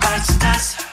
But that's her.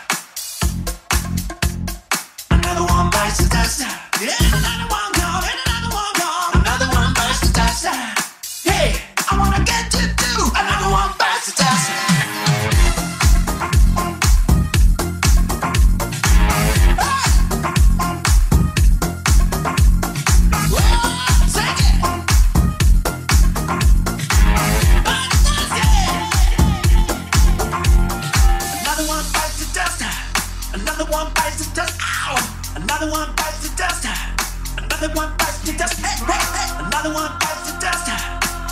one bites the dust.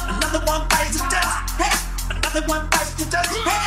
Another one bites the dust. Hey, another one bites the dust. Hey.